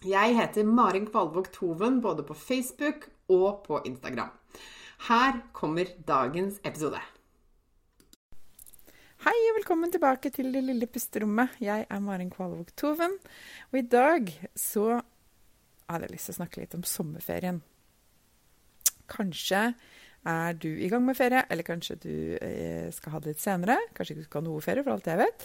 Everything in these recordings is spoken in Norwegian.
Jeg heter Marin Kvalvåg Toven både på Facebook og på Instagram. Her kommer dagens episode. Hei og velkommen tilbake til Det lille pusterommet. Jeg er Marin Kvalvåg Toven, og i dag så hadde jeg lyst til å snakke litt om sommerferien. Kanskje er du i gang med ferie, eller kanskje du eh, skal ha det litt senere. Kanskje ikke du skal ha noe ferie, for alt jeg vet.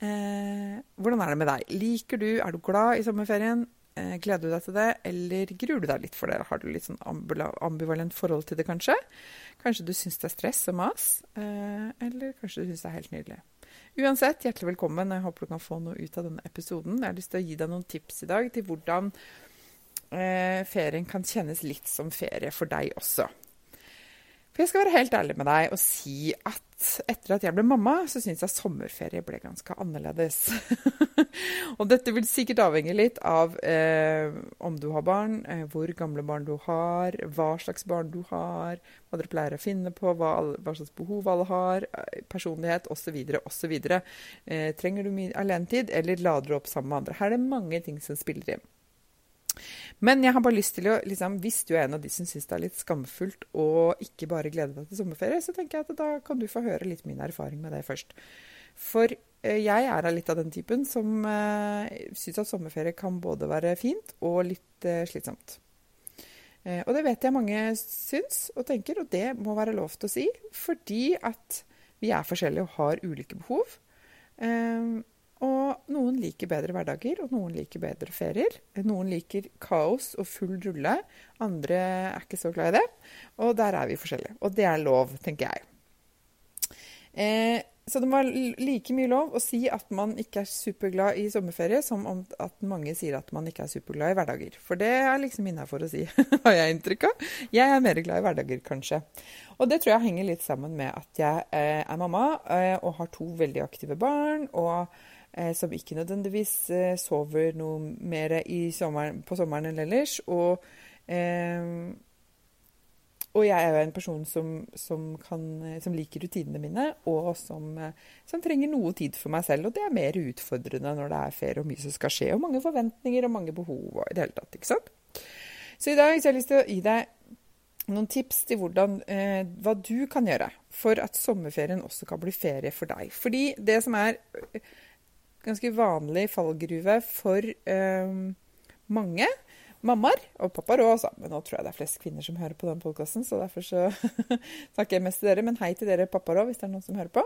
Eh, hvordan er det med deg? Liker du, Er du glad i sommerferien? Eh, gleder du deg til det, eller gruer du deg litt for det? Har du litt sånn ambivalent forhold til det, kanskje? Kanskje du syns det er stress og mas, eh, eller kanskje du syns det er helt nydelig. Uansett, hjertelig velkommen. Jeg håper du kan få noe ut av denne episoden. Jeg har lyst til å gi deg noen tips i dag til hvordan eh, ferien kan kjennes litt som ferie for deg også. For jeg skal være helt ærlig med deg og si at etter at jeg ble mamma, så syns jeg sommerferie ble ganske annerledes. og dette vil sikkert avhenge litt av eh, om du har barn, eh, hvor gamle barn du har, hva slags barn du har, hva dere pleier å finne på, hva, hva slags behov alle har, eh, personlighet osv. osv. Eh, trenger du mye alenetid, eller lader du opp sammen med andre? Her er det mange ting som spiller inn. Men jeg har bare lyst til å, liksom, hvis du er en av de som syns det er litt skamfullt og ikke bare gleder deg til sommerferie, så tenker jeg at da kan du få høre litt min erfaring med det først. For eh, jeg er litt av den typen som eh, syns at sommerferie kan både være fint og litt eh, slitsomt. Eh, og det vet jeg mange syns og tenker, og det må være lov til å si, fordi at vi er forskjellige og har ulike behov. Eh, og noen liker bedre hverdager, og noen liker bedre ferier. Noen liker kaos og full rulle. Andre er ikke så glad i det. Og der er vi forskjellige. Og det er lov, tenker jeg. Eh, så det var like mye lov å si at man ikke er superglad i sommerferie, som om at mange sier at man ikke er superglad i hverdager. For det er liksom innafor å si, har jeg inntrykk av. Jeg er mer glad i hverdager, kanskje. Og det tror jeg henger litt sammen med at jeg eh, er mamma eh, og har to veldig aktive barn. og eh, som ikke nødvendigvis sover noe mer sommeren, på sommeren enn ellers. Og, og, jeg er jo en person som, som, kan, som liker rutinene mine, og som, eh, som, trenger noe tid for meg selv. Og det er mer utfordrende når det er ferie og mye som skal skje, og mange forventninger og mange behov. og i det hele tatt, ikke sant? Så i dag så har jeg lyst til å gi deg noen tips til hvordan, eh, hva du kan gjøre for at sommerferien også kan bli ferie for deg. Fordi det som er ganske vanlig fallgruve for eh, mange mammaer, og pappaer òg, altså. Men nå tror jeg det er flest kvinner som hører på den podkasten, så derfor så snakker jeg mest til dere. Men hei til dere pappaer òg, hvis det er noen som hører på.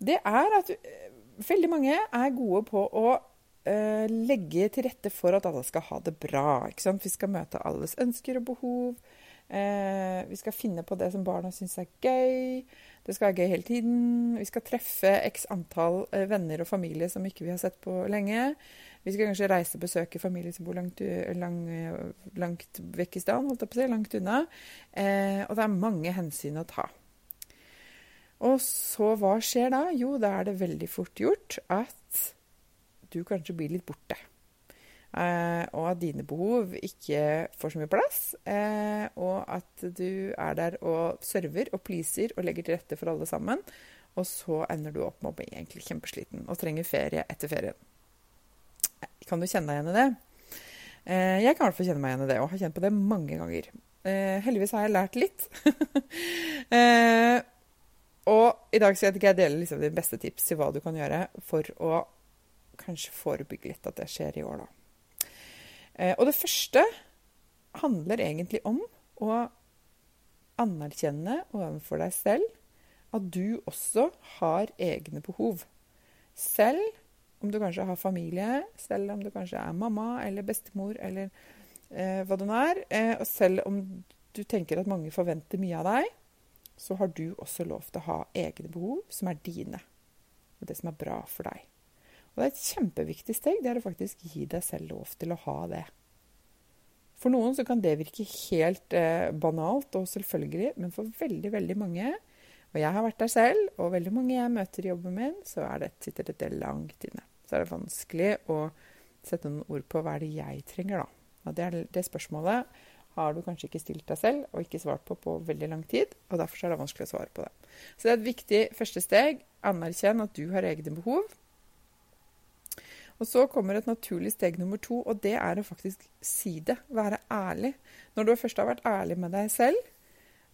Det er at uh, veldig mange er gode på å uh, legge til rette for at alle skal ha det bra. Vi skal møte alles ønsker og behov. Uh, vi skal finne på det som barna syns er gøy. Det skal være gøy hele tiden. Vi skal treffe x antall eh, venner og familie som ikke vi har sett på lenge. Vi skal kanskje reise og besøke familie som bor langt, lang, langt vekk i staden, holdt jeg på å si, langt unna. Eh, og det er mange hensyn å ta. Og så hva skjer da? Jo, da er det veldig fort gjort at du kanskje blir litt borte. Eh, og at dine behov ikke får så mye plass. Eh, og at du er der og server og pleaser og legger til rette for alle sammen. Og så ender du opp med å bli egentlig kjempesliten og trenger ferie etter ferien. Kan du kjenne deg igjen i det? Eh, jeg kan i hvert fall kjenne meg igjen i det, og har kjent på det mange ganger. Eh, heldigvis har jeg lært litt. eh, og i dag skal jeg dele liksom de beste tips til hva du kan gjøre for å kanskje forebygge litt at det skjer i år, da. Og det første handler egentlig om å anerkjenne overfor deg selv at du også har egne behov. Selv om du kanskje har familie, selv om du kanskje er mamma eller bestemor eller eh, hva det er, eh, og selv om du tenker at mange forventer mye av deg, så har du også lov til å ha egne behov som er dine. Og det som er bra for deg. Og det er et kjempeviktig steg. Det er å faktisk gi deg selv lov til å ha det. For noen så kan det virke helt eh, banalt og selvfølgelig, men for veldig, veldig mange og jeg har vært der selv, og veldig mange jeg møter i jobben min, så det, sitter dette langt inne. Så er det vanskelig å sette noen ord på hva er det jeg trenger, da. Og det, det spørsmålet har du kanskje ikke stilt deg selv og ikke svart på på veldig lang tid. og Derfor er det vanskelig å svare på det. Så det er et viktig første steg. Anerkjenn at du har egne behov. Og så kommer et naturlig steg nummer to, og det er å faktisk si det. Være ærlig. Når du først har vært ærlig med deg selv,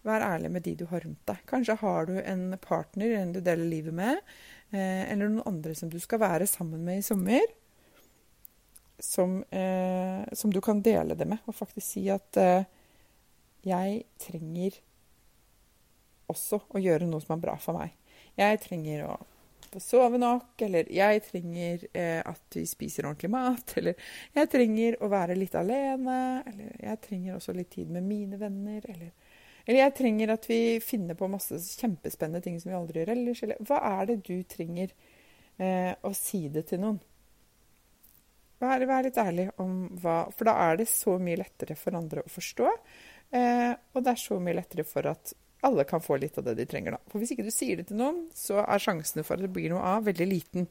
Vær ærlig med de du har rundt deg. Kanskje har du en partner en du deler livet med, eller noen andre som du skal være sammen med i sommer. Som, eh, som du kan dele det med, og faktisk si at eh, jeg trenger også å gjøre noe som er bra for meg. Jeg trenger å få sove nok, eller jeg trenger eh, at vi spiser ordentlig mat, eller jeg trenger å være litt alene, eller jeg trenger også litt tid med mine venner, eller eller jeg trenger at vi finner på masse kjempespennende ting som vi aldri gjør ellers. Eller hva er det du trenger eh, å si det til noen? Vær, vær, litt ærlig om hva For da er det så mye lettere for andre å forstå. Eh, og det er så mye lettere for at alle kan få litt av det de trenger. da. For hvis ikke du sier det til noen, så er sjansene for at det blir noe av, veldig liten.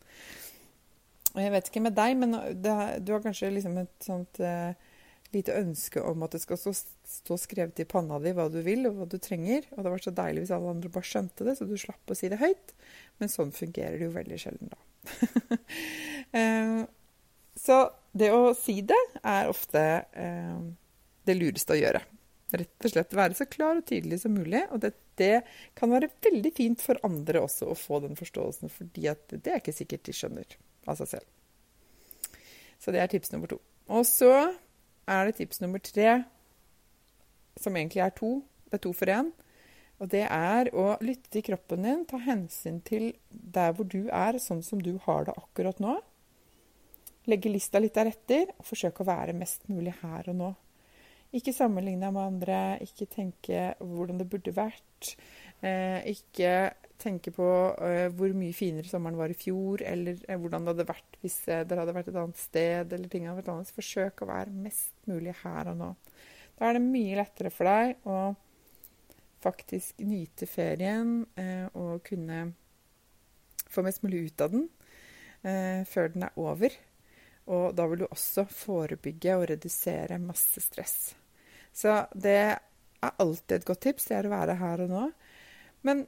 Og jeg vet ikke med deg, men det, du har kanskje liksom et sånt eh, lite ønske om at det skal stå, stå, skrevet i panna di hva du vil og hva du trenger. Og det var så deilig hvis alle andre bare skjønte det, så du slapp å si det høyt. Men sånn fungerer det jo veldig sjelden, da. Eh, så det å si det er ofte eh, det lureste å gjøre. Rett og slett være så klar og tydelig som mulig. Og det, det, kan være veldig fint for andre også å få den forståelsen, fordi det er ikke sikkert de skjønner av seg selv. Så det er tips nummer to. Og så er det tips nummer tre, som egentlig er to. Det er to for én. Og det er å lytte til kroppen din, ta hensyn til der hvor du er, sånn som du har det akkurat nå. Legge lista litt deretter, og forsøke å være mest mulig her og nå. Ikke sammenligne deg med andre, ikke tenke hvordan det burde vært. Eh, ikke tenke på uh, hvor mye finere sommeren var i fjor, eller uh, hvordan det hadde vært hvis uh, dere hadde vært et annet sted. eller ting hadde vært annet. Forsøk å være mest mulig her og nå. Da er det mye lettere for deg å faktisk nyte ferien og kunne få mest mulig ut av den før den er over. Og da vil du også forebygge og redusere masse stress. Så det er alltid et godt tips. Det er å være her og nå. Men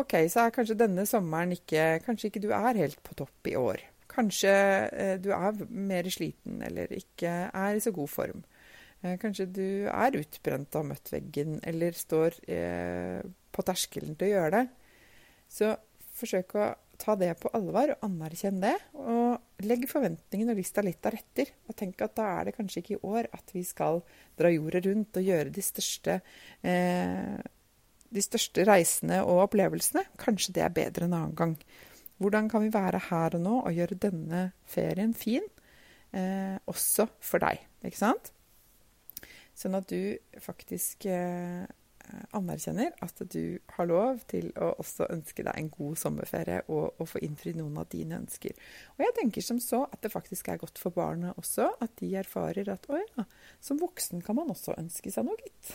OK, så er kanskje denne sommeren ikke Kanskje ikke du er helt på topp i år. Kanskje eh, du er mer sliten eller ikke er i så god form. Eh, kanskje du er utbrent og har møtt veggen eller står eh, på terskelen til å gjøre det. Så forsøk å ta det på alvor og anerkjenn det. Og legg forventningene og lista litt deretter. Og tenk at da er det kanskje ikke i år at vi skal dra jorda rundt og gjøre de største eh, de største reisene og opplevelsene. Kanskje det er bedre en annen gang. Hvordan kan vi være her og nå og gjøre denne ferien fin, eh, også for deg? Ikke sant? Sånn at du faktisk eh, anerkjenner at du har lov til å også ønske deg en god sommerferie og, og få innfridd noen av dine ønsker. Og jeg tenker som så at det faktisk er godt for barna også, at de erfarer at å ja, som voksen kan man også ønske seg noe, gitt.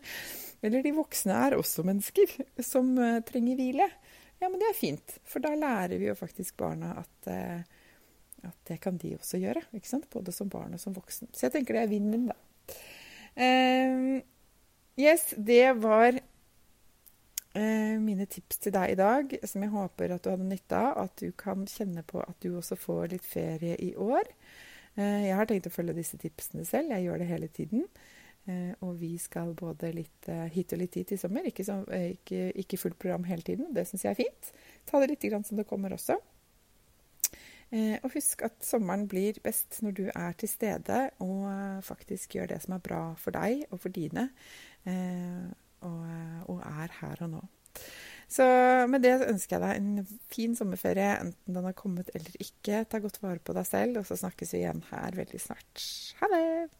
Eller de voksne er også mennesker som uh, trenger hvile. Ja, men det er fint, for da lærer vi jo faktisk barna at, uh, at det kan de også gjøre. Både som barn og som voksen. Så jeg tenker det er vinn-vinn, da. Uh, Yes, det var eh, mine tips til deg i dag, som jeg håper at du hadde nytte av. At du kan kjenne på at du også får litt ferie i år. Eh, jeg har tenkt å følge disse tipsene selv. Jeg gjør det hele tiden. Eh, og vi skal både litt eh, hit og litt dit i sommer. Ikke, så, ikke, ikke fullt program hele tiden. Det syns jeg er fint. Ta det litt som det kommer også. Og husk at sommeren blir best når du er til stede og faktisk gjør det som er bra for deg og for dine, og, og er her og nå. Så med det ønsker jeg deg en fin sommerferie, enten den har kommet eller ikke. Ta godt vare på deg selv, og så snakkes vi igjen her veldig snart. Ha det!